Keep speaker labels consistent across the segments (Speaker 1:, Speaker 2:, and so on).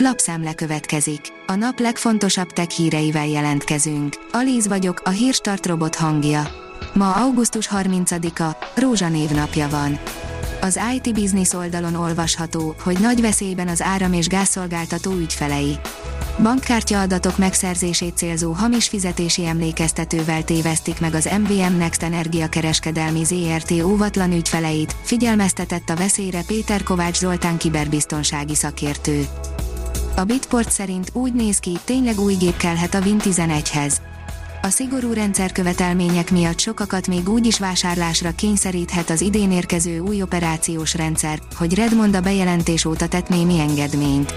Speaker 1: Lapszemle következik. A nap legfontosabb tech híreivel jelentkezünk. Alíz vagyok, a hírstart robot hangja. Ma augusztus 30-a, Rózsa névnapja van. Az IT Business oldalon olvasható, hogy nagy veszélyben az áram- és gázszolgáltató ügyfelei. Bankkártya adatok megszerzését célzó hamis fizetési emlékeztetővel tévesztik meg az MVM Next Energia kereskedelmi ZRT óvatlan ügyfeleit, figyelmeztetett a veszélyre Péter Kovács Zoltán kiberbiztonsági szakértő. A Bitport szerint úgy néz ki, tényleg új gép kellhet a Win 11-hez. A szigorú rendszerkövetelmények miatt sokakat még úgy is vásárlásra kényszeríthet az idén érkező új operációs rendszer, hogy Redmond a bejelentés óta tett némi engedményt.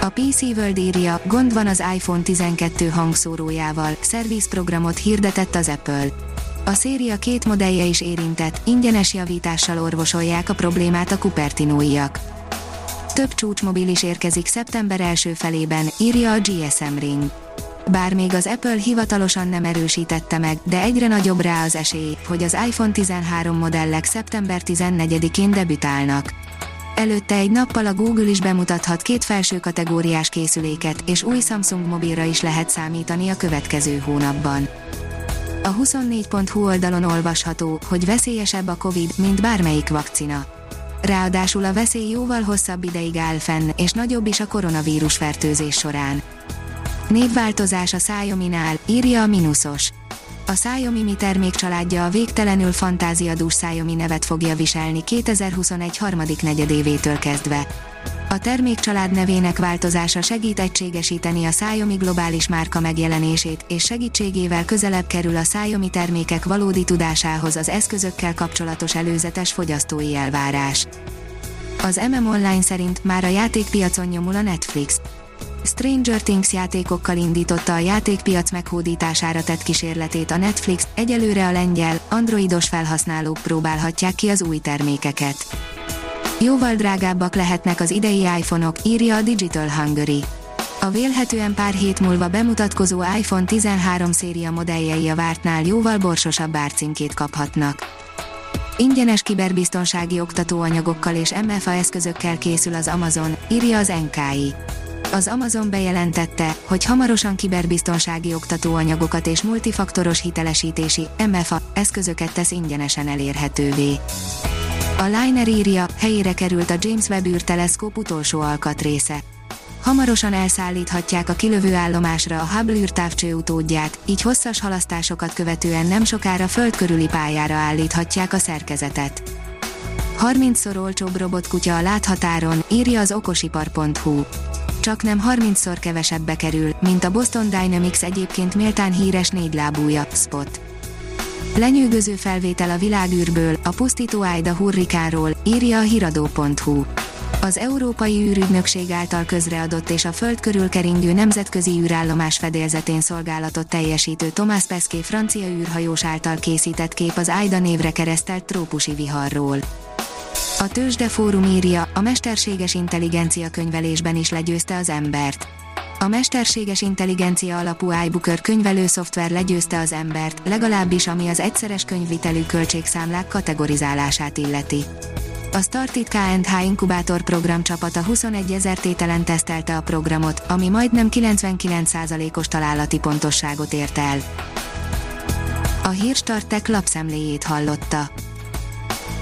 Speaker 1: A PC World írja, gond van az iPhone 12 hangszórójával, szervizprogramot hirdetett az Apple. A széria két modellje is érintett, ingyenes javítással orvosolják a problémát a Cupertinóiak. Több csúcsmobil is érkezik szeptember első felében, írja a GSM Ring. Bár még az Apple hivatalosan nem erősítette meg, de egyre nagyobb rá az esély, hogy az iPhone 13 modellek szeptember 14-én debütálnak. Előtte egy nappal a Google is bemutathat két felső kategóriás készüléket, és új Samsung mobilra is lehet számítani a következő hónapban. A 24.hu oldalon olvasható, hogy veszélyesebb a Covid, mint bármelyik vakcina. Ráadásul a veszély jóval hosszabb ideig áll fenn, és nagyobb is a koronavírus fertőzés során. Névváltozás a Xiaomi-nál, írja a Minusos. A Xiaomi Mi termékcsaládja a végtelenül fantáziadús Xiaomi nevet fogja viselni 2021 harmadik negyedévétől kezdve. A termékcsalád nevének változása segít egységesíteni a Xiaomi globális márka megjelenését, és segítségével közelebb kerül a Xiaomi termékek valódi tudásához az eszközökkel kapcsolatos előzetes fogyasztói elvárás. Az MM Online szerint már a játékpiacon nyomul a Netflix. Stranger Things játékokkal indította a játékpiac meghódítására tett kísérletét a Netflix, egyelőre a lengyel, androidos felhasználók próbálhatják ki az új termékeket. Jóval drágábbak lehetnek az idei iPhone-ok, írja a Digital Hungary. A vélhetően pár hét múlva bemutatkozó iPhone 13 széria modelljei a vártnál jóval borsosabb árcímkét kaphatnak. Ingyenes kiberbiztonsági oktatóanyagokkal és MFA eszközökkel készül az Amazon, írja az NKI az Amazon bejelentette, hogy hamarosan kiberbiztonsági oktatóanyagokat és multifaktoros hitelesítési MFA eszközöket tesz ingyenesen elérhetővé. A Liner írja, helyére került a James Webb űrteleszkóp utolsó alkatrésze. Hamarosan elszállíthatják a kilövő állomásra a Hubble űrtávcső utódját, így hosszas halasztásokat követően nem sokára föld körüli pályára állíthatják a szerkezetet. 30-szor olcsóbb robotkutya a láthatáron, írja az okosipar.hu csak nem 30-szor kevesebbe kerül, mint a Boston Dynamics egyébként méltán híres négylábúja, Spot. Lenyűgöző felvétel a világűrből, a pusztító Aida hurrikánról, írja a hiradó.hu. Az Európai űrügynökség által közreadott és a Föld körül keringő nemzetközi űrállomás fedélzetén szolgálatot teljesítő Thomas Pesquet francia űrhajós által készített kép az Aida névre keresztelt trópusi viharról. A Tőzsde Fórum írja, a mesterséges intelligencia könyvelésben is legyőzte az embert. A mesterséges intelligencia alapú iBooker könyvelő szoftver legyőzte az embert, legalábbis ami az egyszeres könyvvitelű költségszámlák kategorizálását illeti. A Startit K&H inkubátor program csapata 21 ezer tételen tesztelte a programot, ami majdnem 99%-os találati pontosságot ért el. A Hírstartek lapszemléjét hallotta.